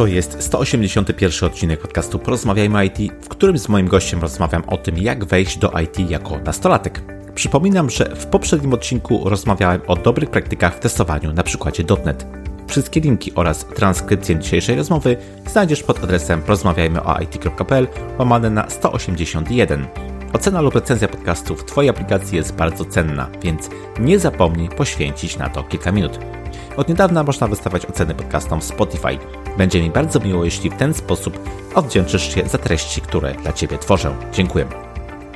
To jest 181 odcinek podcastu Porozmawiajmy IT, w którym z moim gościem rozmawiam o tym, jak wejść do IT jako nastolatek. Przypominam, że w poprzednim odcinku rozmawiałem o dobrych praktykach w testowaniu na przykładzie .NET. Wszystkie linki oraz transkrypcję dzisiejszej rozmowy znajdziesz pod adresem porozmawiajmyoit.pl łamane na 181. Ocena lub recenzja podcastu w Twojej aplikacji jest bardzo cenna, więc nie zapomnij poświęcić na to kilka minut. Od niedawna można wystawiać oceny podcastom w Spotify. Będzie mi bardzo miło, jeśli w ten sposób odwdzięczysz się za treści, które dla Ciebie tworzę. Dziękuję.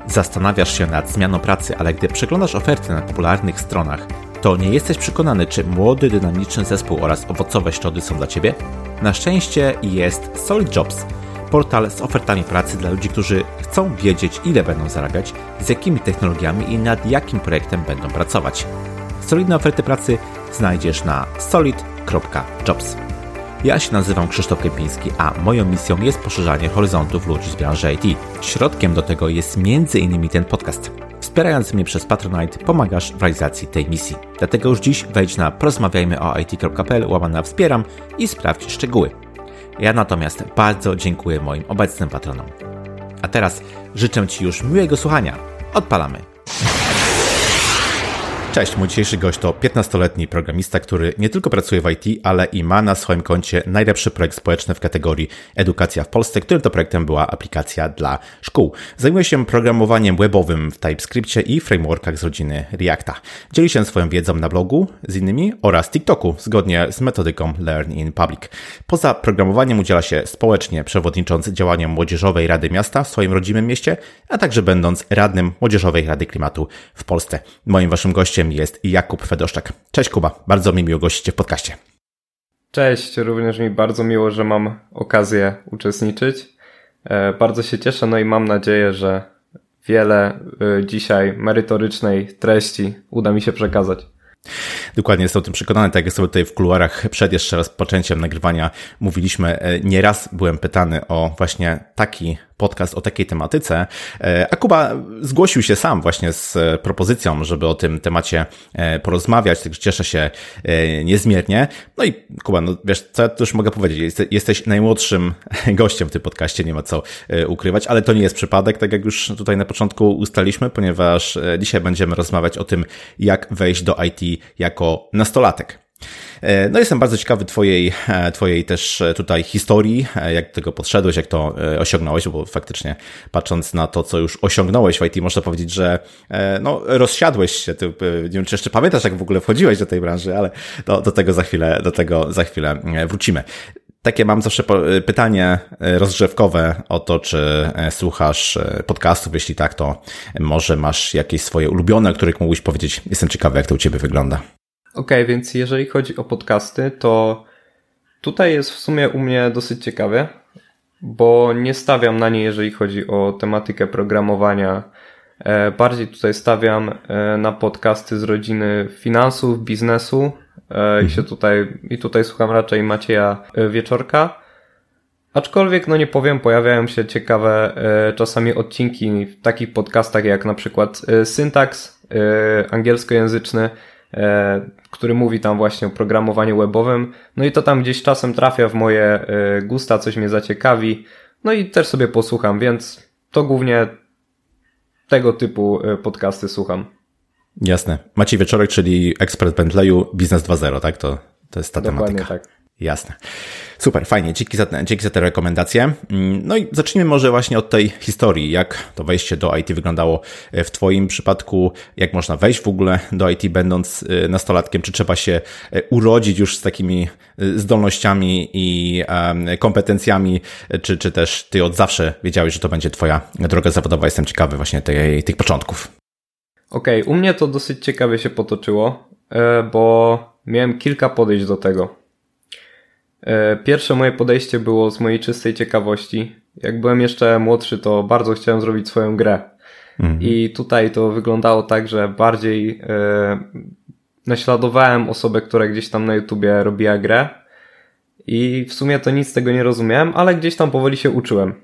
Zastanawiasz się nad zmianą pracy, ale gdy przeglądasz oferty na popularnych stronach, to nie jesteś przekonany, czy młody, dynamiczny zespół oraz owocowe środy są dla Ciebie? Na szczęście jest Solid Jobs, portal z ofertami pracy dla ludzi, którzy chcą wiedzieć, ile będą zarabiać, z jakimi technologiami i nad jakim projektem będą pracować. Solidne oferty pracy znajdziesz na solid.jobs. Ja się nazywam Krzysztof Kępiński, a moją misją jest poszerzanie horyzontów ludzi z branży IT. Środkiem do tego jest m.in. ten podcast. Wspierając mnie przez Patronite pomagasz w realizacji tej misji. Dlatego już dziś wejdź na porozmawiajmyoit.pl łamana wspieram i sprawdź szczegóły. Ja natomiast bardzo dziękuję moim obecnym patronom. A teraz życzę Ci już miłego słuchania. Odpalamy. Cześć, mój dzisiejszy gość to 15-letni programista, który nie tylko pracuje w IT, ale i ma na swoim koncie najlepszy projekt społeczny w kategorii Edukacja w Polsce, którym to projektem była aplikacja dla szkół. Zajmuje się programowaniem webowym w TypeScriptie i frameworkach z rodziny Reacta. Dzieli się swoją wiedzą na blogu z innymi oraz TikToku, zgodnie z metodyką Learn in Public. Poza programowaniem udziela się społecznie, przewodnicząc działaniom Młodzieżowej Rady Miasta w swoim rodzimym mieście, a także będąc radnym Młodzieżowej Rady Klimatu w Polsce. Moim waszym gościem gościem jest Jakub Fedoszczak. Cześć Kuba, bardzo mi miło gościć Cię w podcaście. Cześć, również mi bardzo miło, że mam okazję uczestniczyć. E, bardzo się cieszę, no i mam nadzieję, że wiele e, dzisiaj merytorycznej treści uda mi się przekazać. Dokładnie jestem o tym przekonany, tak jak sobie tutaj w kuluarach przed jeszcze rozpoczęciem nagrywania mówiliśmy, e, nieraz byłem pytany o właśnie taki podcast o takiej tematyce, e, a Kuba zgłosił się sam właśnie z propozycją, żeby o tym temacie e, porozmawiać, także cieszę się niezmiernie. No i Kuba, no wiesz, co ja już mogę powiedzieć, jesteś najmłodszym gościem w tym podcaście, nie ma co ukrywać, ale to nie jest przypadek, tak jak już tutaj na początku ustaliśmy, ponieważ dzisiaj będziemy rozmawiać o tym, jak wejść do IT jako nastolatek. E, no jestem bardzo ciekawy twojej, e, twojej też e, tutaj historii, jak do tego podszedłeś, jak to osiągnąłeś, bo faktycznie patrząc na to, co już osiągnąłeś w IT, można powiedzieć, że no, rozsiadłeś się. Ty, nie wiem, czy jeszcze pamiętasz, jak w ogóle wchodziłeś do tej branży, ale do, do tego za chwilę, do tego za chwilę wrócimy. Takie mam zawsze pytanie rozgrzewkowe o to, czy słuchasz podcastów. Jeśli tak, to może masz jakieś swoje ulubione, o których mógłbyś powiedzieć. Jestem ciekawy, jak to u Ciebie wygląda. Okej, okay, więc jeżeli chodzi o podcasty, to tutaj jest w sumie u mnie dosyć ciekawie, bo nie stawiam na nie, jeżeli chodzi o tematykę programowania. E, bardziej tutaj stawiam e, na podcasty z rodziny finansów, biznesu e, i się mhm. tutaj, i tutaj słucham raczej Macieja Wieczorka. Aczkolwiek, no nie powiem, pojawiają się ciekawe czasami odcinki w takich podcastach jak na przykład Syntax angielskojęzyczny, który mówi tam właśnie o programowaniu webowym. No i to tam gdzieś czasem trafia w moje e, gusta, coś mnie zaciekawi. No i też sobie posłucham, więc to głównie tego typu e, podcasty słucham. Jasne. Maciej Wieczorek, czyli ekspert Bentleyu, Biznes 2.0, tak? To, to jest ta Dokładnie tematyka. tak. Jasne. Super, fajnie. Dzięki za, dzięki za te rekomendacje. Mm, no i zacznijmy może właśnie od tej historii. Jak to wejście do IT wyglądało e, w Twoim przypadku? Jak można wejść w ogóle do IT, będąc e, nastolatkiem? Czy trzeba się e, urodzić już z takimi zdolnościami i kompetencjami? Czy, czy też Ty od zawsze wiedziałeś, że to będzie Twoja droga zawodowa? Jestem ciekawy właśnie tej, tych początków. Okej, okay, u mnie to dosyć ciekawie się potoczyło, bo miałem kilka podejść do tego. E, pierwsze moje podejście było z mojej czystej ciekawości. Jak byłem jeszcze młodszy, to bardzo chciałem zrobić swoją grę. Mhm. I tutaj to wyglądało tak, że bardziej e, naśladowałem osobę, która gdzieś tam na YouTubie robiła grę. I w sumie to nic z tego nie rozumiałem, ale gdzieś tam powoli się uczyłem.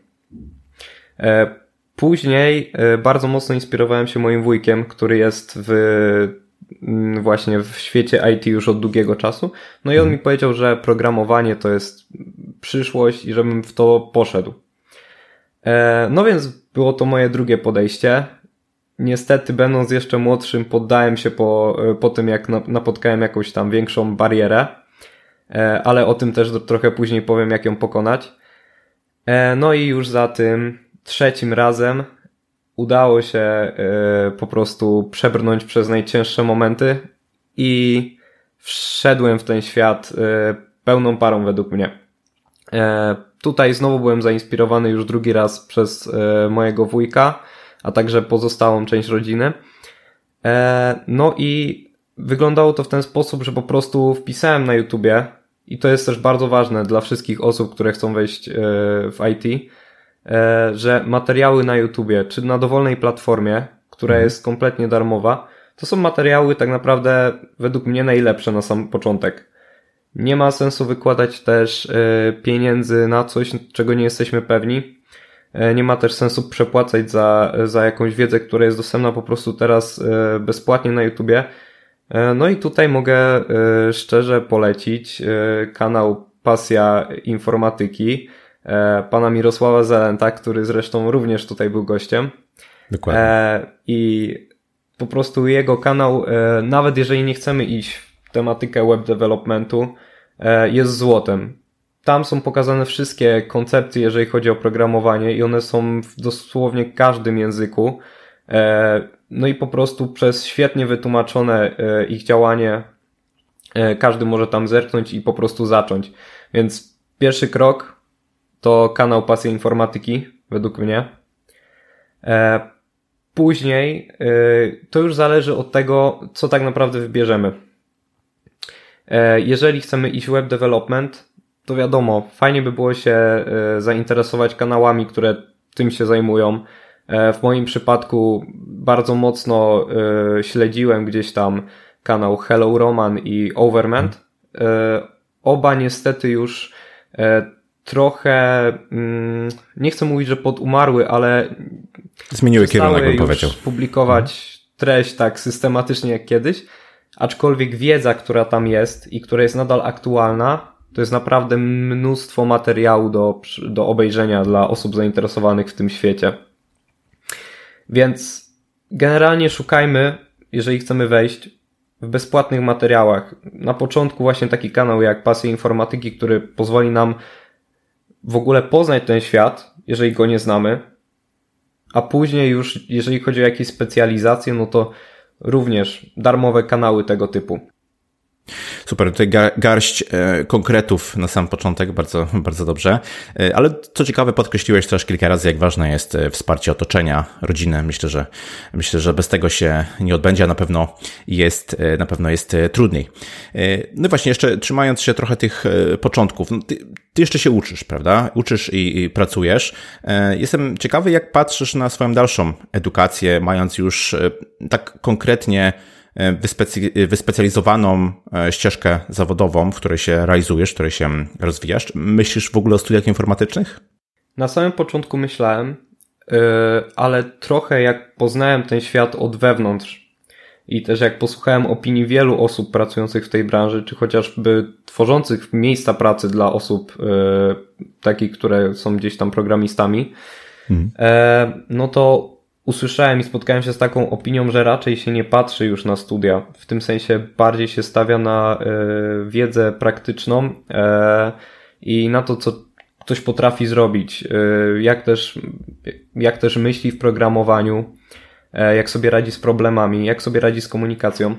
E, później bardzo mocno inspirowałem się moim wujkiem, który jest w właśnie w świecie IT już od długiego czasu. No i on mi powiedział, że programowanie to jest przyszłość i żebym w to poszedł. E, no więc było to moje drugie podejście. Niestety, będąc jeszcze młodszym, poddałem się po, po tym, jak napotkałem jakąś tam większą barierę, e, ale o tym też trochę później powiem, jak ją pokonać. E, no i już za tym trzecim razem udało się po prostu przebrnąć przez najcięższe momenty i wszedłem w ten świat pełną parą według mnie. Tutaj znowu byłem zainspirowany już drugi raz przez mojego wujka, a także pozostałą część rodziny. E, no i wyglądało to w ten sposób, że po prostu wpisałem na YouTubie i to jest też bardzo ważne dla wszystkich osób, które chcą wejść e, w IT, e, że materiały na YouTubie, czy na dowolnej platformie, która mhm. jest kompletnie darmowa, to są materiały tak naprawdę według mnie najlepsze na sam początek. Nie ma sensu wykładać też pieniędzy na coś, czego nie jesteśmy pewni, E, nie ma też sensu przepłacać za, za jakąś wiedzę, która jest dostępna po prostu teraz e, bezpłatnie na YouTubie. E, no i tutaj mogę szczerze polecić kanał Pasja Informatyki pana Mirosława Zelenta, który zresztą również tutaj był gościem. Dokładnie. I po prostu jego kanał, nawet jeżeli nie chcemy iść w tematykę web developmentu, jest złotem tam są pokazane wszystkie koncepcje, jeżeli chodzi o programowanie i one są w dosłownie każdym języku. E, no i po prostu przez świetnie wytłumaczone e, ich działanie e, każdy może tam zerknąć i po prostu zacząć. Więc pierwszy krok to kanał Pasja Informatyki, według mnie. Później to już zależy od tego, co tak naprawdę wybierzemy. Jeżeli chcemy iść web development, to wiadomo, fajnie by było się e, zainteresować kanałami, które tym się zajmują. E, w moim przypadku bardzo mocno e, śledziłem gdzieś tam kanał Hello Roman i Overment. Oba niestety już trochę, mm, nie chcę mówić, że podumarły, ale zmieniły kierunek, bym powiedział. publikować treść tak systematycznie jak kiedyś, aczkolwiek wiedza, która tam jest i która jest nadal aktualna, to jest naprawdę mnóstwo materiału do, do obejrzenia dla osób zainteresowanych w tym świecie. Więc generalnie szukajmy, jeżeli chcemy wejść, w bezpłatnych materiałach. Na początku właśnie taki kanał jak Pasja Informatyki, który pozwoli nam w ogóle poznać ten świat, jeżeli go nie znamy, a później już, jeżeli chodzi o jakieś specjalizacje, no to również darmowe kanały tego typu. Super, tutaj garść e, konkretów na sam początek, bardzo, bardzo dobrze. E, ale co ciekawe, podkreśliłeś też kilka razy, jak ważne jest e, wsparcie otoczenia, rodziny. Myślę, że myślę, że bez tego się nie odbędzie, a na pewno jest, na pewno jest trudniej. No i właśnie, jeszcze trzymając się trochę tych początków, no ty, ty, jeszcze się uczysz, prawda? Uczysz i, i pracujesz. Jestem ciekawy, jak patrzysz na swoją dalszą edukację, mając już tak konkretnie E, wyspecjalizowaną e, ścieżkę zawodową, w której się realizujesz, w której się rozwijasz. Myślisz w ogóle o studiach informatycznych? Na samym początku myślałem, e, ale trochę jak poznałem ten świat od wewnątrz i też jak posłuchałem opinii wielu osób pracujących w tej branży, czy chociażby tworzących miejsca pracy dla osób takich, które są gdzieś tam programistami, mhm. no to usłyszałem i spotkałem się z taką opinią, że raczej się nie patrzy już na studia. W tym sensie bardziej się stawia na y, wiedzę praktyczną y, i na to, co ktoś potrafi zrobić, y, jak, też, jak też myśli w programowaniu, jak sobie radzi z problemami, jak sobie radzi z komunikacją.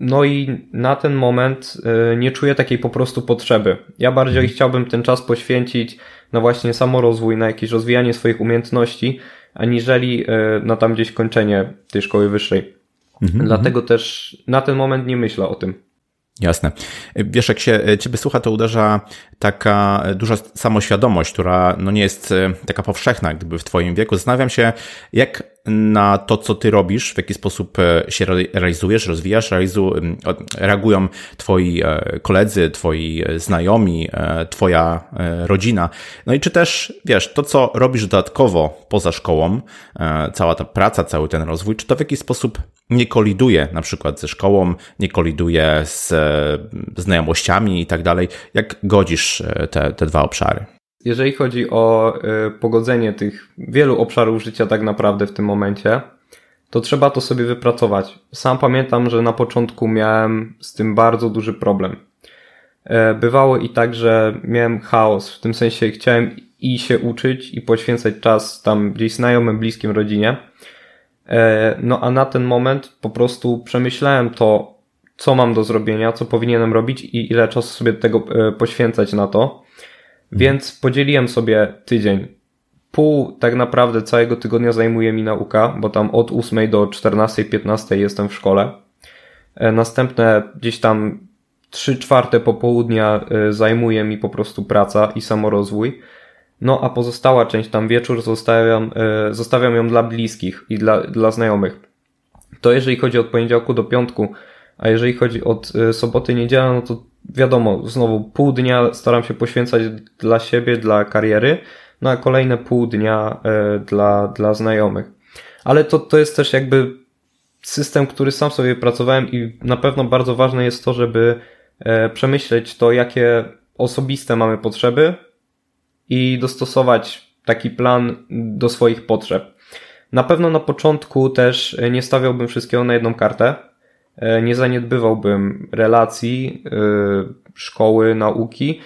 No i na ten moment nie czuję takiej po prostu potrzeby. Ja bardziej chciałbym ten czas poświęcić na właśnie samorozwój, na jakieś rozwijanie swoich umiejętności, aniżeli e, na tam gdzieś kończenie tej szkoły wyższej. Mhm, Dlatego też na ten moment nie myślę o tym. Jasne. Wiesz, jak się Ciebie słucha, to uderza taka duża samoświadomość, która no nie jest taka powszechna gdyby w Twoim wieku. Zastanawiam się, jak na to, co Ty robisz, w jaki sposób się realizujesz, rozwijasz, realizu, reagują Twoi koledzy, Twoi znajomi, Twoja rodzina. No i czy też, wiesz, to, co robisz dodatkowo poza szkołą, cała ta praca, cały ten rozwój, czy to w jakiś sposób nie koliduje na przykład ze szkołą, nie koliduje z znajomościami i tak dalej. Jak godzisz e, te, te dwa obszary? Jeżeli chodzi o e, pogodzenie tych wielu obszarów życia tak naprawdę w tym momencie, to trzeba to sobie wypracować. Sam pamiętam, że na początku miałem z tym bardzo duży problem. E, bywało i tak, że miałem chaos, w tym sensie chciałem i się uczyć i poświęcać czas tam gdzieś znajomym, bliskim rodzinie, E, no a na ten moment po prostu przemyślałem to, co mam do zrobienia, co powinienem robić i ile czasu sobie tego e, poświęcać na to. Więc podzieliłem sobie tydzień. Pół tak naprawdę całego tygodnia zajmuje mi nauka, bo tam od 8 do 14, 15 jestem w szkole. E, następne gdzieś tam 3 czwarte popołudnia zajmuje mi po prostu praca i samorozwój. No a pozostała część, tam wieczór, zostawiam, e, zostawiam ją dla bliskich i dla, dla znajomych. To jeżeli chodzi od poniedziałku do piątku, a jeżeli chodzi od e, soboty, niedziela, no to wiadomo, znowu pół dnia staram się poświęcać dla siebie, dla kariery, no a kolejne pół dnia e, dla, dla znajomych. Ale to, to jest też jakby system, który sam sobie pracowałem i na pewno bardzo ważne jest to, żeby przemyśleć to, jakie osobiste mamy potrzeby, i dostosować taki plan do swoich potrzeb. Na pewno na początku też nie stawiałbym wszystkiego na jedną kartę. E, nie zaniedbywałbym relacji, e, szkoły, nauki,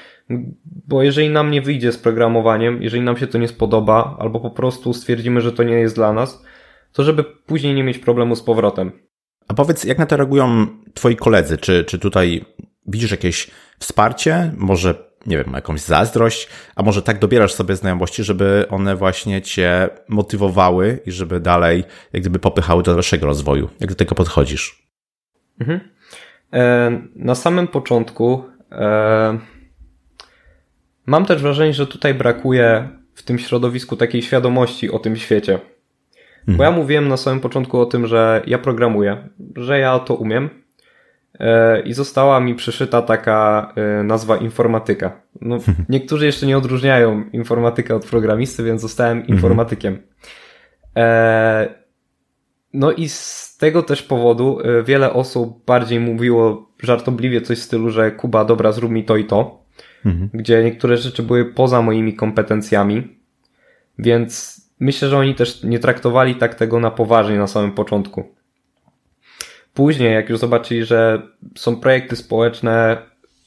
bo jeżeli nam nie wyjdzie z programowaniem, jeżeli nam się to nie spodoba, albo po prostu stwierdzimy, że to nie jest dla nas, to żeby później nie mieć problemu z powrotem. A powiedz, jak na to reagują twoi koledzy? Czy, czy tutaj widzisz jakieś wsparcie? Może nie wiem, jakąś zazdrość, a może tak dobierasz sobie znajomości, żeby one właśnie cię motywowały i żeby dalej, jak gdyby popychały do dalszego rozwoju. Jak do tego podchodzisz? Mhm. E, na samym początku e, mam też wrażenie, że tutaj brakuje w tym środowisku takiej świadomości o tym świecie. Mhm. Bo ja mówiłem na samym początku o tym, że ja programuję, że ja to umiem, E, i została mi przyszyta taka nazwa informatyka. No, niektórzy jeszcze nie odróżniają informatyka od programisty, więc zostałem mhm. informatykiem. No i z tego też powodu wiele osób bardziej mówiło żartobliwie coś w stylu, że Kuba, dobra, zrób mi to i to, mhm. gdzie niektóre rzeczy były poza moimi kompetencjami, więc myślę, że oni też nie traktowali tak tego na poważnie na samym początku. Później, jak już zobaczyli, że są projekty społeczne,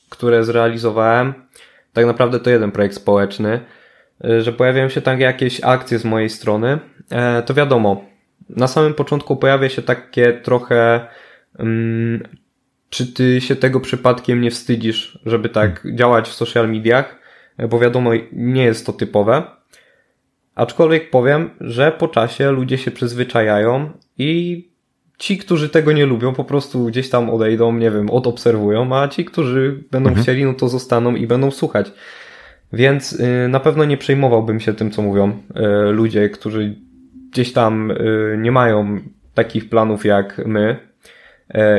które zrealizowałem, tak naprawdę to jeden projekt społeczny, y, że pojawiają się tam jakieś akcje z mojej strony, e, to wiadomo, na samym początku pojawia się takie trochę, um, czy ty się tego przypadkiem nie wstydzisz, żeby tak hmm. działać w social mediach, bo wiadomo, nie jest to typowe. Aczkolwiek powiem, że po czasie ludzie się przyzwyczajają i ci, którzy tego nie lubią, po prostu gdzieś tam odejdą, nie wiem, odobserwują, a ci, którzy będą mhm. chcieli, no to zostaną i będą słuchać. Więc y, na pewno nie przejmowałbym się tym, co mówią y, ludzie, którzy gdzieś tam y, nie mają takich planów jak my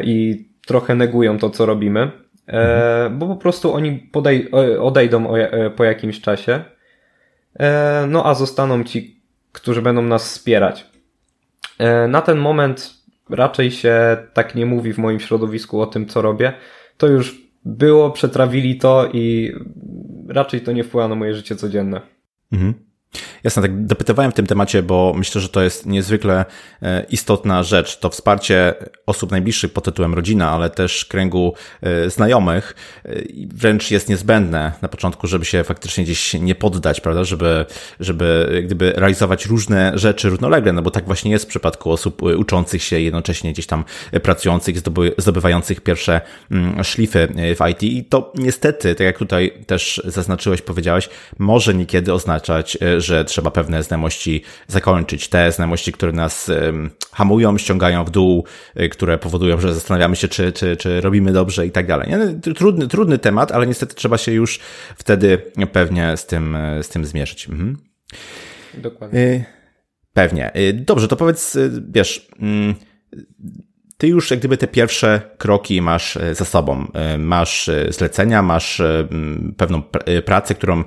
i trochę negują to, co robimy, mhm. bo po prostu oni podej- odejdą po jakimś czasie, no a zostaną ci, którzy będą nas wspierać. Na ten moment raczej się tak nie mówi w moim środowisku o tym, co robię. To już było, przetrawili to i raczej to nie wpływa na moje życie codzienne. Mhm. Jasne, tak dopytywałem w tym temacie, bo myślę, że to jest niezwykle e, istotna rzecz. To wsparcie osób najbliższych pod tytułem rodzina, ale też kręgu e, znajomych e, wręcz jest niezbędne na początku, żeby się faktycznie gdzieś nie poddać, prawda, żeby, żeby gdyby realizować różne rzeczy równolegle, no bo tak właśnie jest w przypadku osób uczących się jednocześnie gdzieś tam pracujących, zdobywających pierwsze mm, szlify w IT i to niestety, tak jak tutaj też zaznaczyłeś, powiedziałeś, może niekiedy oznaczać, że trzeba pewne znajomości zakończyć. Te znajomości, które nas hamują, ściągają w dół, y, które powodują, że zastanawiamy się, czy, czy, czy robimy dobrze i tak dalej. No, trudny, trudny temat, ale niestety trzeba się już wtedy pewnie z tym, z tym zmierzyć. Mhm. Dokładnie. Pewnie. Dobrze, to powiedz, wiesz, mm, ty już jak gdyby te pierwsze kroki masz e, za sobą. E, masz e, zlecenia, masz pewną pracę, którą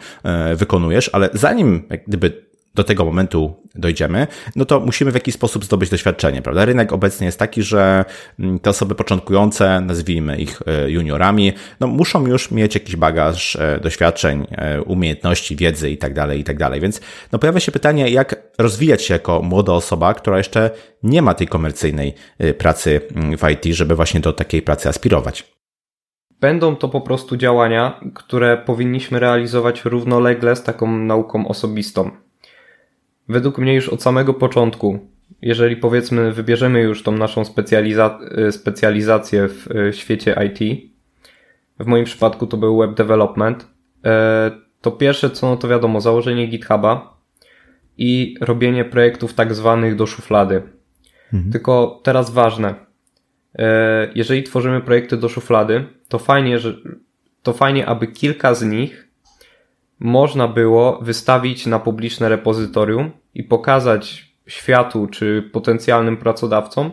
wykonujesz, ale zanim jak gdyby do tego momentu dojdziemy, no to musimy w jakiś sposób zdobyć doświadczenie, prawda? Rynek obecnie jest taki, że mm, te osoby początkujące, nazwijmy ich e, juniorami, no muszą już mieć jakiś bagaż e, doświadczeń, e, umiejętności, wiedzy i tak dalej, i tak dalej. Więc no pojawia się pytanie, jak rozwijać się jako młoda osoba, która jeszcze nie ma tej komercyjnej pracy mm, w IT, żeby właśnie do takiej pracy aspirować. Będą to po prostu działania, które powinniśmy realizować równolegle z taką nauką osobistą według mnie już od samego początku, jeżeli powiedzmy wybierzemy już tą naszą specjaliza y, specjalizację w y, świecie IT, w moim przypadku to był web development, e, to pierwsze co no to wiadomo, założenie GitHuba i robienie projektów tak zwanych do szuflady. Mhm. Tylko teraz ważne, e, jeżeli tworzymy projekty do szuflady, to fajnie, że to fajnie, aby kilka z nich można było wystawić na publiczne repozytorium i pokazać światu czy potencjalnym pracodawcom,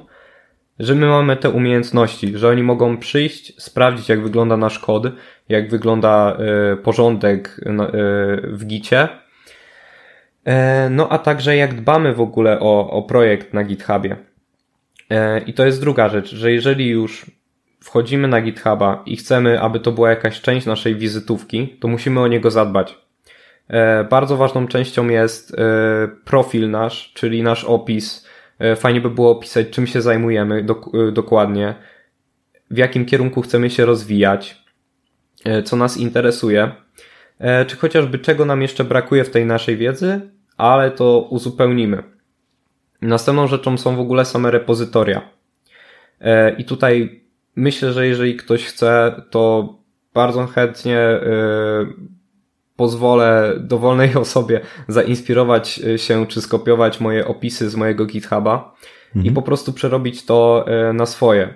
że my mamy te umiejętności, że oni mogą przyjść, sprawdzić jak wygląda nasz kod, jak wygląda y, porządek y, w gicie, e, no a także jak dbamy w ogóle o, o projekt na GitHubie. E, I to jest druga rzecz, że jeżeli już wchodzimy na GitHuba i chcemy, aby to była jakaś część naszej wizytówki, to musimy o niego zadbać. E, bardzo ważną częścią jest e, profil nasz, czyli nasz opis. E, fajnie by było opisać, czym się zajmujemy dokładnie, w jakim kierunku chcemy się rozwijać, co nas interesuje, czy chociażby czego nam jeszcze brakuje w tej naszej wiedzy, ale to uzupełnimy. Następną rzeczą są w ogóle same repozytoria. I tutaj myślę, że jeżeli ktoś chce, to bardzo chętnie pozwolę dowolnej osobie zainspirować e, się czy skopiować moje opisy z mojego GitHuba mhm. i po prostu przerobić to e, na swoje.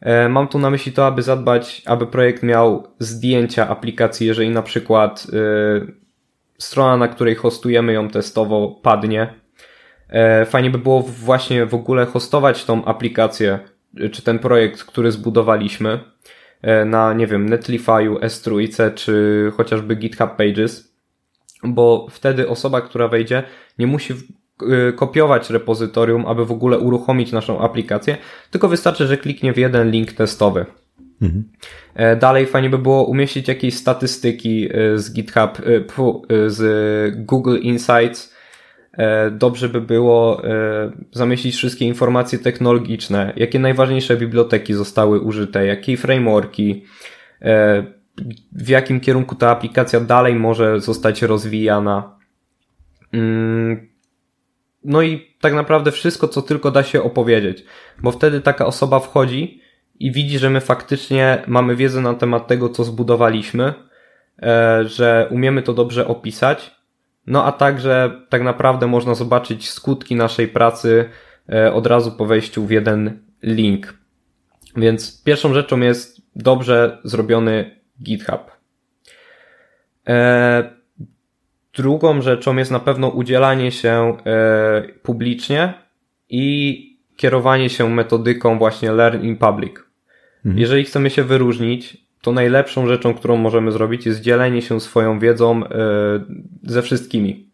E, mam tu na myśli to, aby zadbać, aby projekt miał zdjęcia aplikacji, jeżeli na przykład strona, na której hostujemy ją testowo padnie. Fajnie by było właśnie w ogóle hostować tą aplikację, czy ten projekt, który zbudowaliśmy E, na, nie wiem, Netlify'u, S3 czy chociażby GitHub Pages, bo wtedy osoba, która wejdzie, nie musi e, kopiować repozytorium, aby w ogóle uruchomić naszą aplikację, tylko wystarczy, że kliknie w jeden link testowy. Mhm. E, dalej fajnie by było umieścić jakieś statystyki z GitHub, z Google Insights, dobrze by było e, zamieścić wszystkie informacje technologiczne, jakie najważniejsze biblioteki zostały użyte, jakie frameworki, e, w jakim kierunku ta aplikacja dalej może zostać rozwijana. Mm, no i tak naprawdę wszystko, co tylko da się opowiedzieć, bo wtedy taka osoba wchodzi i widzi, że my faktycznie mamy wiedzę na temat tego, co zbudowaliśmy, że umiemy to dobrze opisać no a także tak naprawdę można zobaczyć skutki naszej pracy e, od razu po wejściu w jeden link. Więc pierwszą rzeczą jest dobrze zrobiony GitHub. E, drugą rzeczą jest na pewno udzielanie się e, publicznie i kierowanie się metodyką właśnie Learn in Public. Mhm. Jeżeli chcemy się wyróżnić, to najlepszą rzeczą, którą możemy zrobić, jest dzielenie się swoją wiedzą e, ze wszystkimi.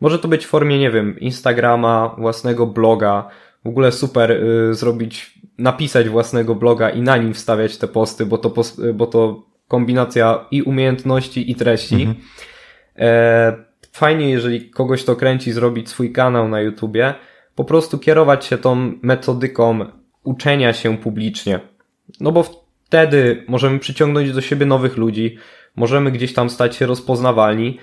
Może to być w formie, nie wiem, Instagrama, własnego bloga. W ogóle super e, zrobić, napisać własnego bloga i na nim wstawiać te posty, bo to, bo to kombinacja i umiejętności, i treści. Mhm. E, fajnie, jeżeli kogoś to kręci, zrobić swój kanał na YouTubie. Po prostu kierować się tą metodyką uczenia się publicznie. No bo wtedy możemy przyciągnąć do siebie nowych ludzi, możemy gdzieś tam stać się rozpoznawalni.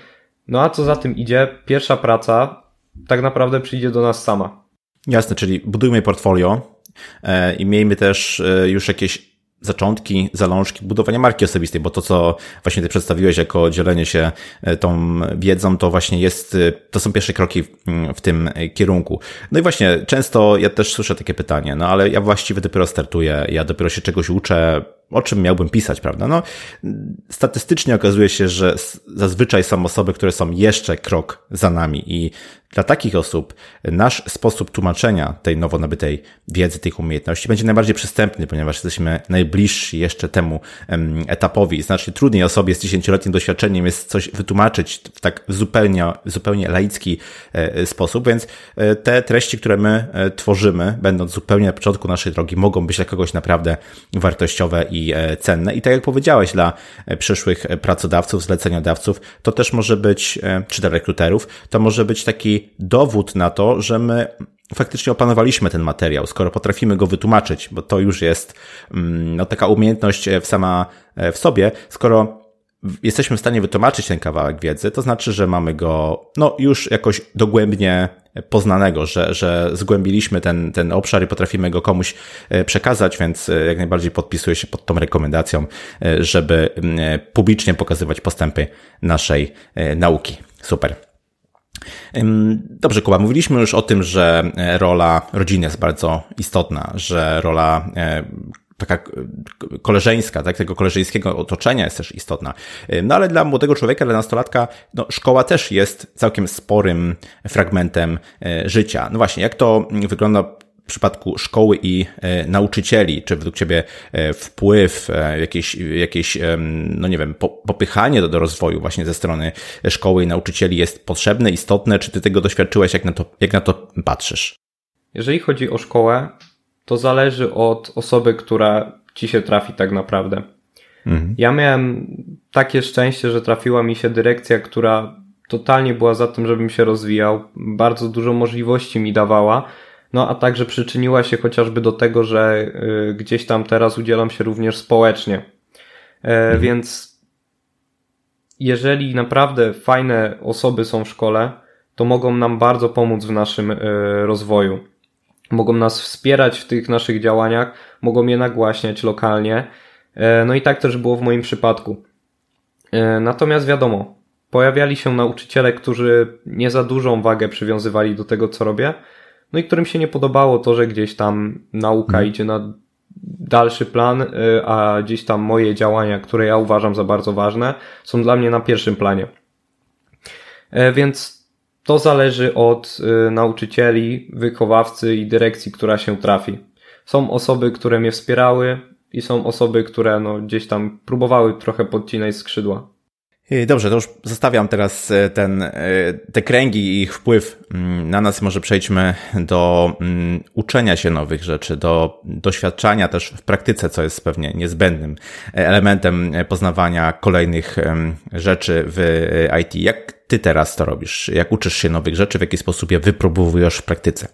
No a co za tym idzie, pierwsza praca tak naprawdę przyjdzie do nas sama. Jasne, czyli budujmy portfolio e, i miejmy też e, już jakieś zaczątki, zalążki budowania marki osobistej, bo to, co właśnie ty przedstawiłeś jako dzielenie się e, tą wiedzą, to właśnie jest, e, to są pierwsze kroki w tym kierunku. No i właśnie, często ja też słyszę takie pytanie, no ale ja właściwie dopiero startuję, ja dopiero się czegoś uczę, o czym miałbym pisać, prawda? No, statystycznie okazuje się, że zazwyczaj są osoby, które są jeszcze krok za nami i dla takich osób nasz sposób tłumaczenia tej nowo nabytej wiedzy, tych umiejętności będzie najbardziej przystępny, ponieważ jesteśmy najbliżsi jeszcze temu etapowi. Znacznie trudniej osobie z dziesięcioletnim doświadczeniem jest coś wytłumaczyć w tak zupełnie, zupełnie laicki e, sposób, więc e, te treści, które my e, tworzymy, będąc zupełnie na początku naszej drogi, mogą być dla kogoś naprawdę wartościowe i cenne. I tak jak powiedziałeś, dla przyszłych pracodawców, zleceniodawców, to też może być, czy dla rekruterów, to może być taki dowód na to, że my faktycznie opanowaliśmy ten materiał, skoro potrafimy go wytłumaczyć, bo to już jest mm, no, taka umiejętność w sama w sobie, skoro jesteśmy w stanie wytłumaczyć ten kawałek wiedzy, to znaczy, że mamy go no, już jakoś dogłębnie poznanego, że, że zgłębiliśmy ten, ten obszar i potrafimy go komuś e, przekazać, więc e, jak najbardziej podpisuję się pod tą rekomendacją, e, żeby mm, publicznie pokazywać postępy naszej nauki. Super. Dobrze, Kuba, mówiliśmy już o tym, że e, rola rodziny jest bardzo istotna, że rola e, taka koleżeńska, tak, tego koleżeńskiego otoczenia jest też istotna. No ale dla młodego człowieka, dla nastolatka, no, szkoła też jest całkiem sporym fragmentem e, życia. No właśnie, jak to wygląda przypadku szkoły i e, nauczycieli, czy według Ciebie e, wpływ, e, jakieś, jakieś no nie wiem, popychanie do, do rozwoju właśnie ze strony szkoły i nauczycieli jest potrzebne, istotne? Czy Ty tego doświadczyłeś? Jak na to, jak na to patrzysz? Jeżeli chodzi o szkołę, to zależy od osoby, która Ci się trafi tak naprawdę. Mhm. Ja miałem takie szczęście, że trafiła mi się dyrekcja, która totalnie była za tym, żebym się rozwijał, bardzo dużo możliwości mi dawała, no a także przyczyniła się chociażby do tego, że y, gdzieś tam teraz udzielam się również społecznie. E, mhm. Więc jeżeli naprawdę fajne osoby są w szkole, to mogą nam bardzo pomóc w naszym y, rozwoju. Mogą nas wspierać w tych naszych działaniach, mogą je nagłaśniać lokalnie. E, no i tak też było w moim przypadku. E, natomiast wiadomo, pojawiali się nauczyciele, którzy nie za dużą wagę przywiązywali do tego, co robię, no i którym się nie podobało to, że gdzieś tam nauka hmm. idzie na dalszy plan, y, a gdzieś tam moje działania, które ja uważam za bardzo ważne, są dla mnie na pierwszym planie. E, więc to zależy od y, nauczycieli, wychowawcy i dyrekcji, która się trafi. Są osoby, które mnie wspierały i są osoby, które no, gdzieś tam próbowały trochę podcinać skrzydła. Dobrze, to już zostawiam teraz e, ten, e, te kręgi i ich wpływ mm, na nas. Może przejdźmy do mm, uczenia się nowych rzeczy, do doświadczania też w praktyce, co jest pewnie niezbędnym e, elementem poznawania kolejnych rzeczy w IT. Jak ty teraz to robisz? Jak uczysz się nowych rzeczy? W jaki sposób je wypróbowujesz w praktyce?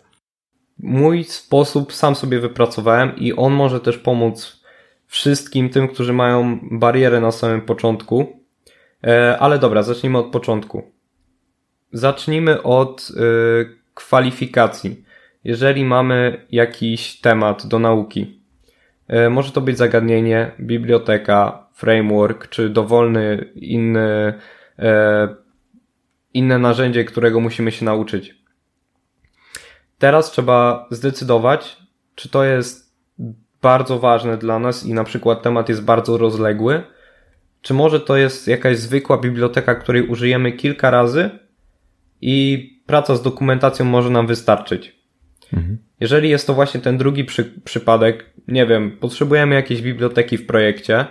Mój sposób sam sobie wypracowałem i on może też pomóc wszystkim tym, którzy mają barierę na samym początku ale dobra, zacznijmy od początku. Zacznijmy od y, kwalifikacji. Jeżeli mamy jakiś temat do nauki, y, może to być zagadnienie, biblioteka, framework, czy dowolny inny, inne narzędzie, którego musimy się nauczyć. Teraz trzeba zdecydować, czy to jest bardzo ważne dla nas i na przykład temat jest bardzo rozległy, czy może to jest jakaś zwykła biblioteka, której użyjemy kilka razy i praca z dokumentacją może nam wystarczyć? Mhm. Jeżeli jest to właśnie ten drugi przy, przypadek, nie wiem, potrzebujemy jakiejś biblioteki w projekcie,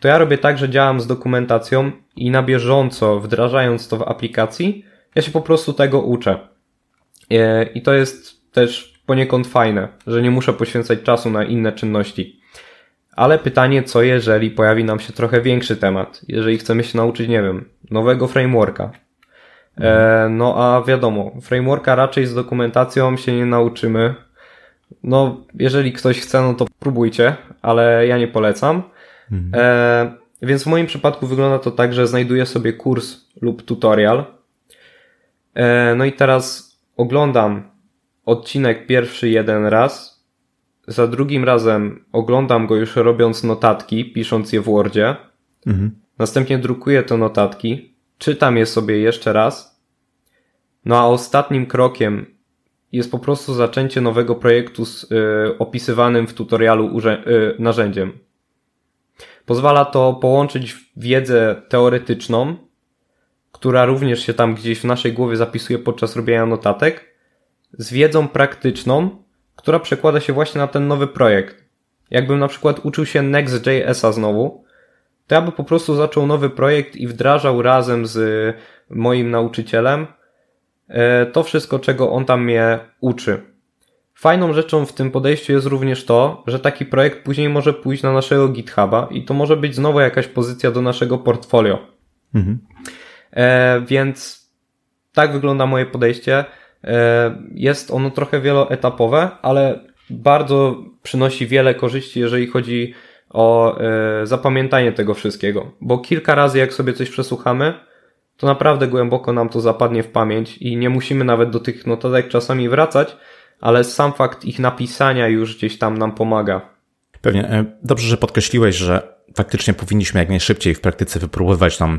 to ja robię tak, że działam z dokumentacją i na bieżąco, wdrażając to w aplikacji, ja się po prostu tego uczę. E, I to jest też poniekąd fajne, że nie muszę poświęcać czasu na inne czynności. Ale pytanie, co jeżeli pojawi nam się trochę większy temat? Jeżeli chcemy się nauczyć, nie wiem, nowego frameworka. E, no a wiadomo, frameworka raczej z dokumentacją się nie nauczymy. No, jeżeli ktoś chce, no to próbujcie, ale ja nie polecam. Mhm. E, więc w moim przypadku wygląda to tak, że znajduję sobie kurs lub tutorial. E, no i teraz oglądam odcinek pierwszy jeden raz za drugim razem oglądam go już robiąc notatki, pisząc je w Wordzie. Mhm. Następnie drukuję te notatki, czytam je sobie jeszcze raz. No a ostatnim krokiem jest po prostu zaczęcie nowego projektu z y, opisywanym w tutorialu y, narzędziem. Pozwala to połączyć wiedzę teoretyczną, która również się tam gdzieś w naszej głowie zapisuje podczas robienia notatek, z wiedzą praktyczną, która przekłada się właśnie na ten nowy projekt. Jakbym na przykład uczył się Next.jsa znowu, to ja by po prostu zaczął nowy projekt i wdrażał razem z moim nauczycielem e, to wszystko, czego on tam mnie uczy. Fajną rzeczą w tym podejściu jest również to, że taki projekt później może pójść na naszego GitHuba i to może być znowu jakaś pozycja do naszego portfolio. Mhm. E, więc tak wygląda moje podejście. E, jest ono trochę wieloetapowe, ale bardzo przynosi wiele korzyści, jeżeli chodzi o e, zapamiętanie tego wszystkiego. Bo kilka razy, jak sobie coś przesłuchamy, to naprawdę głęboko nam to zapadnie w pamięć i nie musimy nawet do tych notatek czasami wracać, ale sam fakt ich napisania już gdzieś tam nam pomaga. Pewnie. E, dobrze, że podkreśliłeś, że faktycznie powinniśmy jak najszybciej w praktyce wypróbować tą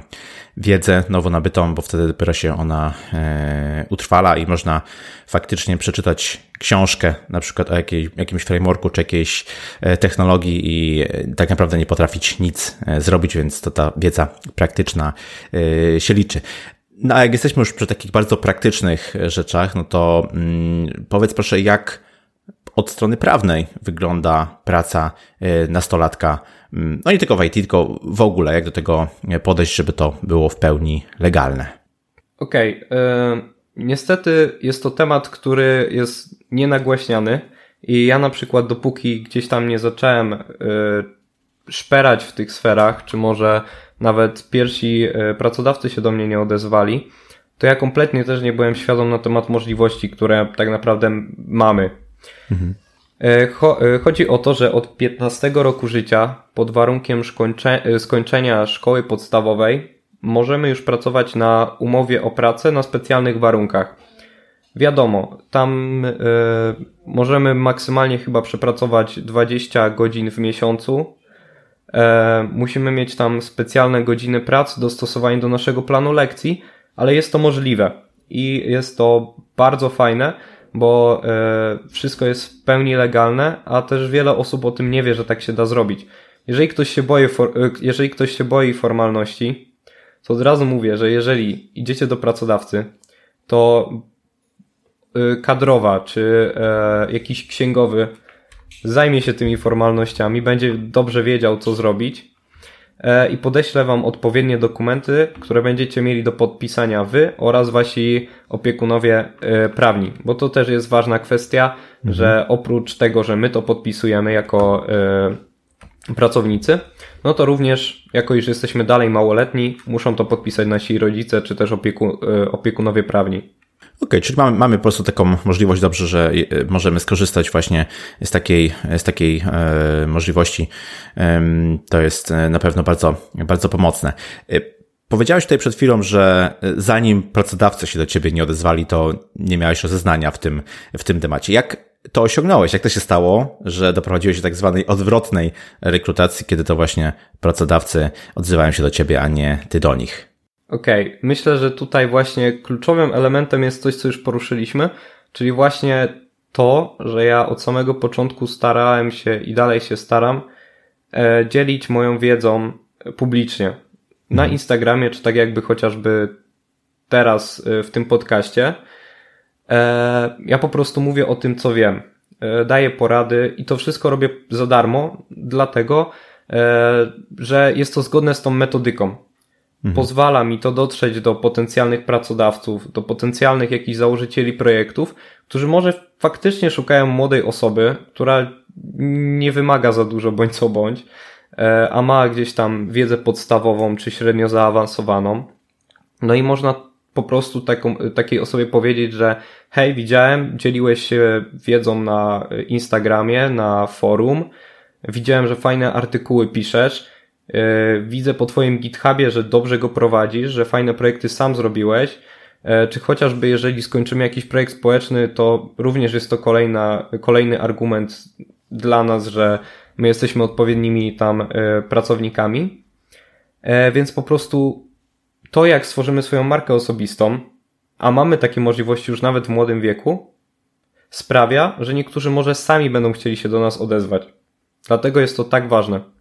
wiedzę nowo nabytą, bo wtedy dopiero się ona e, utrwala i można faktycznie przeczytać książkę, na przykład o jakiej, jakimś frameworku czy jakiejś e, technologii i tak naprawdę nie potrafić nic zrobić, więc to ta wiedza praktyczna się liczy. No a jak jesteśmy już przy takich bardzo praktycznych rzeczach, no to mm, powiedz proszę, jak od strony prawnej wygląda praca nastolatka, no nie tylko w IT, tylko w ogóle, jak do tego podejść, żeby to było w pełni legalne. Okej. Okay. Niestety jest to temat, który jest nienagłaśniany i ja na przykład dopóki gdzieś tam nie zacząłem y, szperać w tych sferach, czy może nawet pierwsi y, pracodawcy się do mnie nie odezwali, to ja kompletnie też nie byłem świadom na temat możliwości, które tak naprawdę mamy Mhm. Chodzi o to, że od 15 roku życia, pod warunkiem e, skończenia szkoły podstawowej, możemy już pracować na umowie o pracę na specjalnych warunkach. Wiadomo, tam możemy maksymalnie chyba przepracować 20 godzin w miesiącu. E, musimy mieć tam specjalne godziny pracy dostosowane do naszego planu lekcji, ale jest to możliwe i jest to bardzo fajne bo e, wszystko jest w pełni legalne, a też wiele osób o tym nie wie, że tak się da zrobić. Jeżeli ktoś się boi, e, jeżeli ktoś się boi formalności, to od razu mówię, że jeżeli idziecie do pracodawcy, to e, kadrowa czy jakiś księgowy zajmie się tymi formalnościami, będzie dobrze wiedział, co zrobić i podeślę Wam odpowiednie dokumenty, które będziecie mieli do podpisania Wy oraz Wasi opiekunowie e, prawni, bo to też jest ważna kwestia, mhm. że oprócz tego, że my to podpisujemy jako e, pracownicy, no to również, jako iż jesteśmy dalej małoletni, muszą to podpisać nasi rodzice czy też opieku, opiekunowie prawni. Okay, czyli mamy, mamy po prostu taką możliwość, dobrze, że e, możemy skorzystać właśnie z takiej, z takiej e, możliwości. To jest e, na pewno bardzo, bardzo pomocne. Powiedziałeś tutaj przed chwilą, że zanim pracodawcy się do ciebie nie odezwali, to nie miałeś rozeznania w tym, w tym temacie. Jak to osiągnąłeś? Jak to się stało, że doprowadziłeś do tak zwanej odwrotnej rekrutacji, kiedy to właśnie pracodawcy odzywają się do ciebie, a nie ty do nich? Okej, okay. myślę, że tutaj właśnie kluczowym elementem jest coś, co już poruszyliśmy, czyli właśnie to, że ja od samego początku starałem się i dalej się staram e, dzielić moją wiedzą publicznie. Na mhm. Instagramie, czy tak jakby chociażby teraz e, w tym podcaście. E, ja po prostu mówię o tym, co wiem. E, daję porady i to wszystko robię za darmo, dlatego, e, że jest to zgodne z tą metodyką. Mhm. Pozwala mi to dotrzeć do potencjalnych pracodawców, do potencjalnych jakichś założycieli projektów, którzy może faktycznie szukają młodej osoby, która nie wymaga za dużo bądź co bądź, e, a ma gdzieś tam wiedzę podstawową czy średnio zaawansowaną. No i można po prostu taką, takiej osobie powiedzieć, że hej, widziałem, dzieliłeś się wiedzą na Instagramie, na forum, widziałem, że fajne artykuły piszesz, widzę po Twoim GitHubie, że dobrze go prowadzisz, że fajne projekty sam zrobiłeś, e, czy chociażby jeżeli skończymy jakiś projekt społeczny, to również jest to kolejna, kolejny argument dla nas, że my jesteśmy odpowiednimi tam y, pracownikami. E, więc po prostu to, jak stworzymy swoją markę osobistą, a mamy takie możliwości już nawet w młodym wieku, sprawia, że niektórzy może sami będą chcieli się do nas odezwać. Dlatego jest to tak ważne.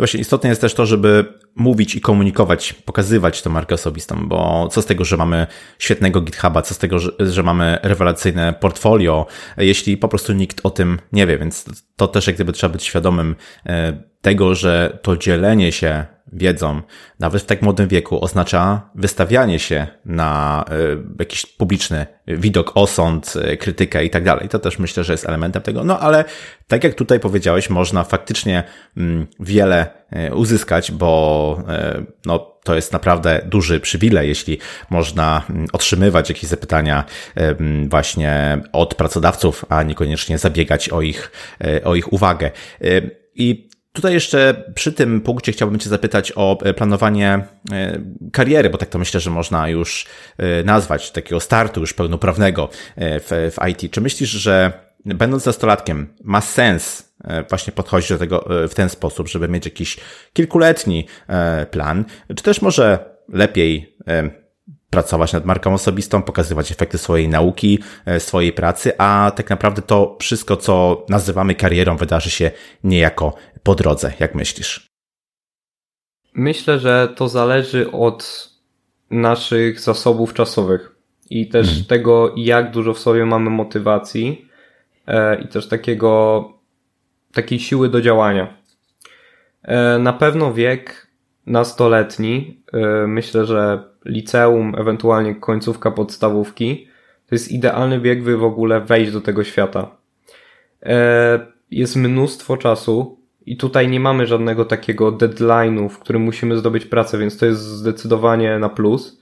Właśnie istotne jest też to, żeby mówić i komunikować, pokazywać tę markę osobistą, bo co z tego, że mamy świetnego GitHuba, co z tego, że, że mamy rewelacyjne portfolio, jeśli po prostu nikt o tym nie wie, więc to też jak gdyby trzeba być świadomym e, tego, że to dzielenie się wiedzą, nawet w tak młodym wieku, oznacza wystawianie się na y, jakiś publiczny widok, osąd, y, krytykę i tak dalej. To też myślę, że jest elementem tego. No ale tak jak tutaj powiedziałeś, można faktycznie mm, wiele y, uzyskać, bo no, to jest naprawdę duży przywilej, jeśli można mm, otrzymywać jakieś zapytania właśnie od pracodawców, a niekoniecznie zabiegać o ich, o ich uwagę. I Tutaj jeszcze przy tym punkcie chciałbym Cię zapytać o e, planowanie e, kariery, bo tak to myślę, że można już e, nazwać, takiego startu już pełnoprawnego w, w IT. Czy myślisz, że będąc nastolatkiem ma sens właśnie podchodzić do tego w ten sposób, żeby mieć jakiś kilkuletni plan, czy też może lepiej pracować nad marką osobistą, pokazywać efekty swojej nauki, e, swojej pracy, a tak naprawdę to wszystko, co nazywamy karierą, wydarzy się niejako po drodze. Jak myślisz? Myślę, że to zależy od naszych zasobów czasowych i też mhm. tego, jak dużo w sobie mamy motywacji e, i też takiego, takiej siły do działania. E, na pewno wiek nastoletni, myślę, że liceum, ewentualnie końcówka podstawówki, to jest idealny wiek, by w ogóle wejść do tego świata. E, jest mnóstwo czasu i tutaj nie mamy żadnego takiego deadline'u, w którym musimy zdobyć pracę, więc to jest zdecydowanie na plus.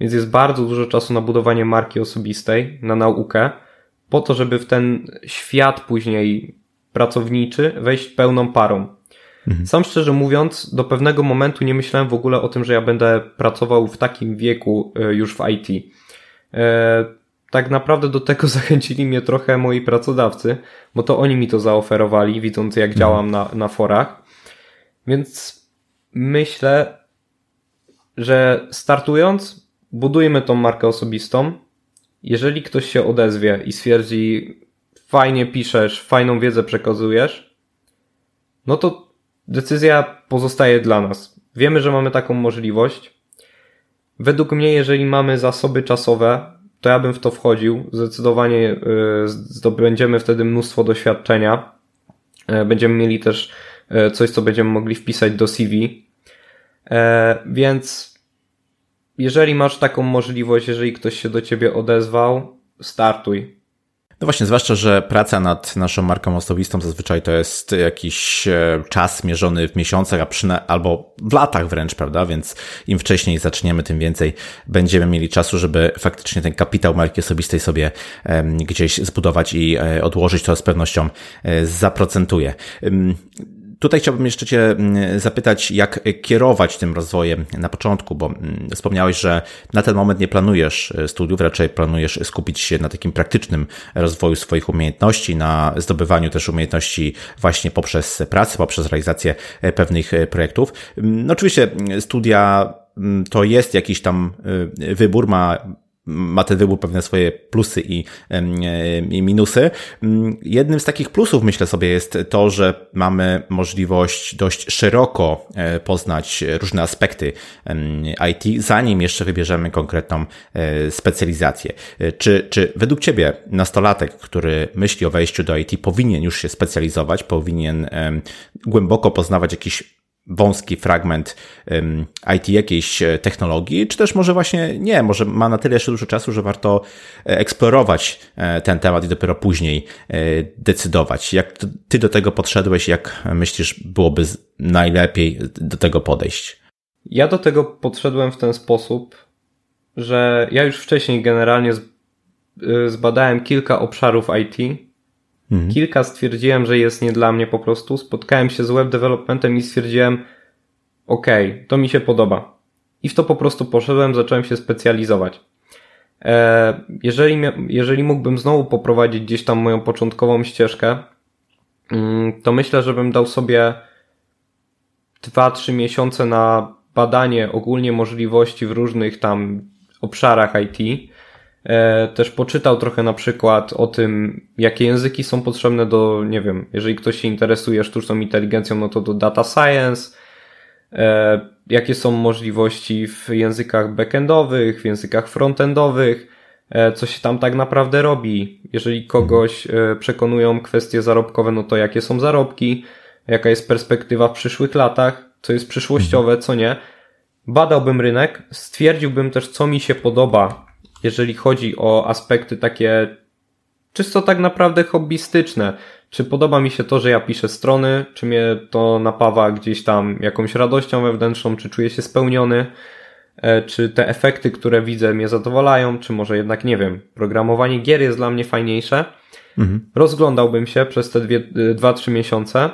Więc jest bardzo dużo czasu na budowanie marki osobistej, na naukę, po to, żeby w ten świat później pracowniczy wejść pełną parą. Mhm. Sam szczerze mówiąc, do pewnego momentu nie myślałem w ogóle o tym, że ja będę pracował w takim wieku e, już w IT. E, tak naprawdę do tego zachęcili mnie trochę moi pracodawcy, bo to oni mi to zaoferowali, widząc jak mhm. działam na, na forach. Więc myślę, że startując, budujmy tą markę osobistą. Jeżeli ktoś się odezwie i stwierdzi, fajnie piszesz, fajną wiedzę przekazujesz, no to Decyzja pozostaje dla nas. Wiemy, że mamy taką możliwość. Według mnie, jeżeli mamy zasoby czasowe, to ja bym w to wchodził. Zdecydowanie y, zdobędziemy wtedy mnóstwo doświadczenia. E, będziemy mieli też e, coś, co będziemy mogli wpisać do CV. E, więc jeżeli masz taką możliwość, jeżeli ktoś się do ciebie odezwał, startuj. No właśnie, zwłaszcza, że praca nad naszą marką osobistą zazwyczaj to jest jakiś e, czas mierzony w miesiącach, a przyna- albo w latach wręcz, prawda? Więc im wcześniej zaczniemy, tym więcej będziemy mieli czasu, żeby faktycznie ten kapitał marki osobistej sobie gdzieś zbudować i e, odłożyć, to z pewnością e, zaprocentuje. Tutaj chciałbym jeszcze Cię mm, zapytać, jak kierować tym rozwojem na początku, bo mm, wspomniałeś, że na ten moment nie planujesz e, studiów, raczej planujesz skupić się na takim praktycznym rozwoju swoich umiejętności, na zdobywaniu też umiejętności właśnie poprzez pracę, poprzez realizację e, pewnych e, projektów. No oczywiście studia to jest jakiś tam wybór, ma ma ten wybór pewne swoje plusy i, i minusy. Jednym z takich plusów, myślę sobie, jest to, że mamy możliwość dość szeroko e, poznać różne aspekty IT, zanim jeszcze wybierzemy konkretną e, specjalizację. E, czy, czy według Ciebie nastolatek, który myśli o wejściu do IT, powinien już się specjalizować, powinien głęboko poznawać jakiś wąski fragment IT jakiejś e, technologii, czy też może właśnie nie, może ma na tyle jeszcze dużo czasu, że warto e, eksplorować e, ten temat i dopiero później decydować. Jak ty do tego podszedłeś, jak myślisz, byłoby najlepiej do tego podejść? Ja do tego podszedłem w ten sposób, że ja już wcześniej generalnie zbadałem kilka obszarów IT, Mhm. Kilka stwierdziłem, że jest nie dla mnie po prostu. Spotkałem się z web developmentem i stwierdziłem, ok, to mi się podoba. I w to po prostu poszedłem, zacząłem się specjalizować. E, jeżeli, jeżeli mógłbym znowu poprowadzić gdzieś tam moją początkową ścieżkę, mm, to myślę, że bym dał sobie 2-3 miesiące na badanie ogólnie możliwości w różnych tam obszarach IT. E, też poczytał trochę na przykład o tym, jakie języki są potrzebne do, nie wiem, jeżeli ktoś się interesuje sztuczną inteligencją, no to do data science, e, jakie są możliwości w językach backendowych, w językach frontendowych, e, co się tam tak naprawdę robi. Jeżeli kogoś przekonują kwestie zarobkowe, no to jakie są zarobki, jaka jest perspektywa w przyszłych latach, co jest przyszłościowe, co nie. Badałbym rynek, stwierdziłbym też, co mi się podoba, jeżeli chodzi o aspekty takie czysto tak naprawdę hobbystyczne. Czy podoba mi się to, że ja piszę strony, czy mnie to napawa gdzieś tam jakąś radością wewnętrzną, czy czuję się spełniony, e, czy te efekty, które widzę, mnie zadowalają, czy może jednak nie wiem, programowanie gier jest dla mnie fajniejsze. Mhm. Rozglądałbym się przez te dwie, e, dwa, trzy miesiące,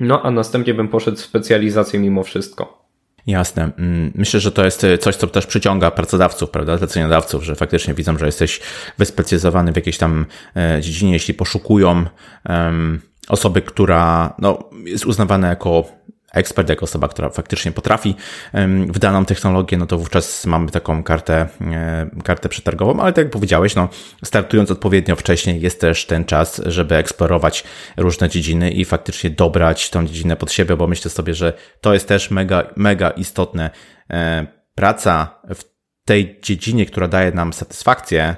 no a następnie bym poszedł w specjalizację mimo wszystko. Jasne. Mm, myślę, że to jest coś, co też przyciąga pracodawców, prawda, zleceniodawców, że faktycznie widzą, że jesteś wyspecjalizowany w jakiejś tam e, dziedzinie, jeśli poszukują osoby, która no, jest uznawana jako ekspert, jako osoba, która faktycznie potrafi w daną technologię, no to wówczas mamy taką kartę, e, kartę przetargową, ale tak jak powiedziałeś, no, startując odpowiednio wcześniej jest też ten czas, żeby eksplorować różne dziedziny i faktycznie dobrać tą dziedzinę pod siebie, bo myślę sobie, że to jest też mega, mega istotne. E, praca w tej dziedzinie, która daje nam satysfakcję,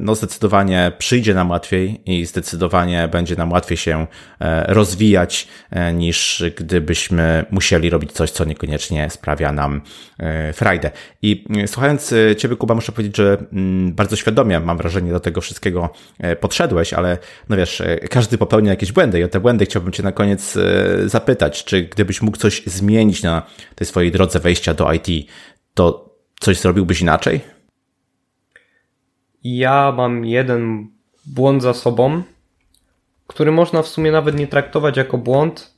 no zdecydowanie przyjdzie nam łatwiej i zdecydowanie będzie nam łatwiej się e, rozwijać e, niż gdybyśmy musieli robić coś, co niekoniecznie sprawia nam frajdę. I słuchając Ciebie, Kuba, muszę powiedzieć, że mm, bardzo świadomie mam wrażenie do tego wszystkiego podszedłeś, ale no wiesz, każdy popełnia jakieś błędy i o te błędy chciałbym Cię na koniec zapytać, czy gdybyś mógł coś zmienić na tej swojej drodze wejścia do IT, to coś zrobiłbyś inaczej? Ja mam jeden błąd za sobą, który można w sumie nawet nie traktować jako błąd,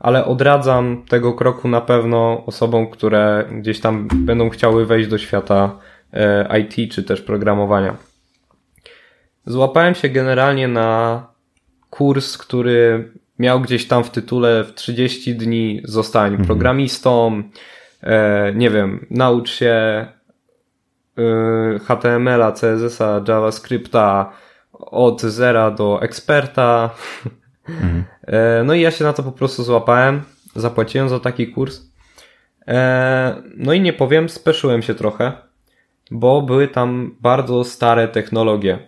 ale odradzam tego kroku na pewno osobom, które gdzieś tam będą chciały wejść do świata e, IT czy też programowania. Złapałem się generalnie na kurs, który miał gdzieś tam w tytule w 30 dni zostań mhm. programistą, e, nie wiem, naucz się HTML-a, CSS-a, JavaScripta od zera do eksperta. Mhm. E, no i ja się na to po prostu złapałem, zapłaciłem za taki kurs. E, no i nie powiem, speszyłem się trochę, bo były tam bardzo stare technologie.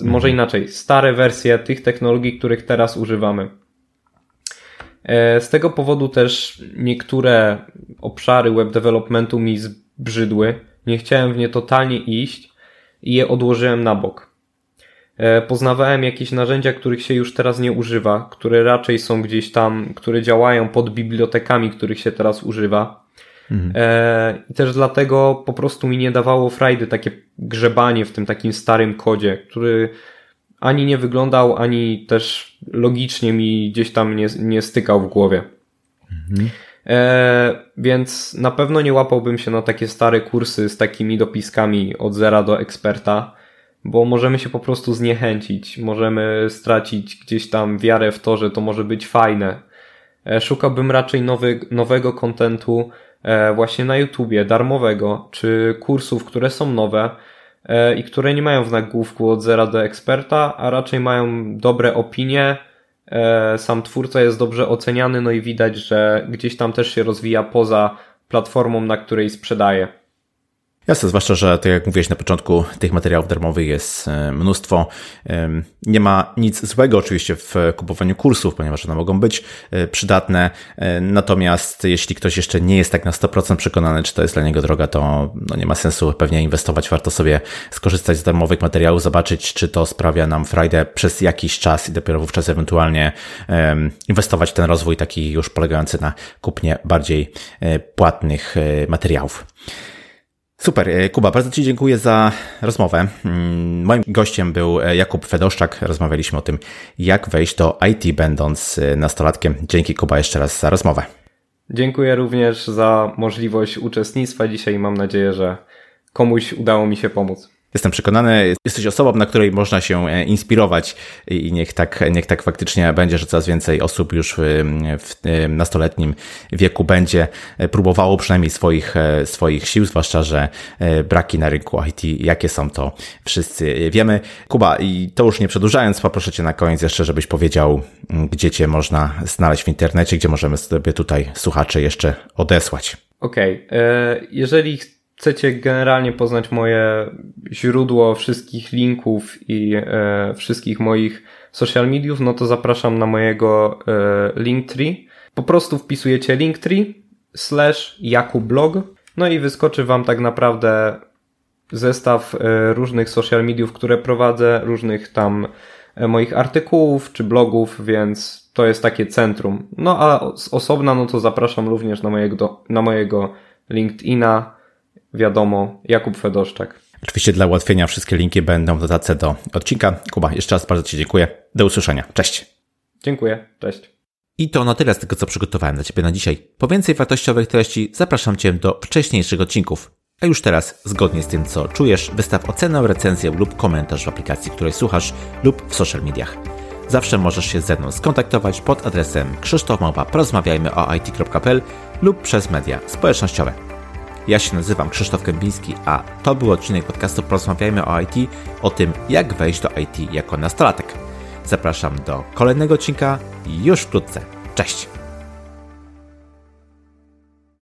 Może mhm. inaczej, stare wersje tych technologii, których teraz używamy. E, z tego powodu też niektóre obszary web developmentu mi zbrzydły nie chciałem w nie totalnie iść i je odłożyłem na bok. E, poznawałem jakieś narzędzia, których się już teraz nie używa, które raczej są gdzieś tam, które działają pod bibliotekami, których się teraz używa. Mhm. E, I też dlatego po prostu mi nie dawało frajdy takie grzebanie w tym takim starym kodzie, który ani nie wyglądał, ani też logicznie mi gdzieś tam nie, nie stykał w głowie. Mhm. E, więc na pewno nie łapałbym się na takie stare kursy z takimi dopiskami od zera do eksperta, bo możemy się po prostu zniechęcić, możemy stracić gdzieś tam wiarę w to, że to może być fajne. E, szukałbym raczej nowy, nowego kontentu e, właśnie na YouTubie, darmowego, czy kursów, które są nowe i które nie mają w nagłówku od zera do eksperta, a raczej mają dobre opinie, sam twórca jest dobrze oceniany, no i widać, że gdzieś tam też się rozwija poza platformą, na której sprzedaje. Jasne, zwłaszcza, że tak jak mówiłeś na początku, tych materiałów darmowych jest e, mnóstwo. Nie ma nic złego oczywiście w kupowaniu kursów, ponieważ one mogą być e, przydatne. E, natomiast jeśli ktoś jeszcze nie jest tak na 100% przekonany, czy to jest dla niego droga, to no nie ma sensu pewnie inwestować. Warto sobie skorzystać z darmowych materiałów, zobaczyć, czy to sprawia nam frajdę przez jakiś czas i dopiero wówczas ewentualnie inwestować w ten rozwój taki już polegający na kupnie bardziej płatnych materiałów. Super, e, Kuba, bardzo Ci dziękuję za rozmowę. Mm, moim gościem był e, Jakub Fedoszczak. Rozmawialiśmy o tym, jak wejść do IT będąc e, nastolatkiem. Dzięki Kuba jeszcze raz za rozmowę. Dziękuję również za możliwość uczestnictwa dzisiaj mam nadzieję, że komuś udało mi się pomóc. Jestem przekonany, jesteś osobą, na której można się e, inspirować i niech tak, niech tak faktycznie będzie, że coraz więcej osób już w, w nastoletnim wieku będzie próbowało przynajmniej swoich, e, swoich sił, zwłaszcza, że e, braki na rynku IT, jakie są to wszyscy wiemy. Kuba, i to już nie przedłużając, poproszę Cię na koniec jeszcze, żebyś powiedział, gdzie Cię można znaleźć w internecie, gdzie możemy sobie tutaj słuchacze jeszcze odesłać. Okej, okay. jeżeli chcecie generalnie poznać moje źródło wszystkich linków i e, wszystkich moich social mediów, no to zapraszam na mojego e, Linktree. Po prostu wpisujecie Linktree slash Jakublog, no i wyskoczy wam tak naprawdę zestaw e, różnych social mediów, które prowadzę, różnych tam e, moich artykułów czy blogów, więc to jest takie centrum. No a osobna, no to zapraszam również na mojego, na mojego LinkedIna, wiadomo, Jakub Fedoszczak. Oczywiście dla ułatwienia wszystkie linki będą w dodatce do odcinka. Kuba, jeszcze raz bardzo Ci dziękuję. Do usłyszenia. Cześć. Dziękuję. Cześć. I to na tyle z tego, co przygotowałem dla Ciebie na dzisiaj. Po więcej wartościowych treści zapraszam Cię do wcześniejszych odcinków. A już teraz, zgodnie z tym, co czujesz, wystaw ocenę, recenzję lub komentarz w aplikacji, której słuchasz lub w social mediach. Zawsze możesz się ze mną skontaktować pod adresem krzysztofmałpa.porozmawiajmy o it.pl lub przez media społecznościowe. Ja się nazywam Krzysztof Kępiński, a to był odcinek podcastu Porozmawiajmy o IT, o tym jak wejść do IT jako nastolatek. Zapraszam do kolejnego odcinka już wkrótce. Cześć!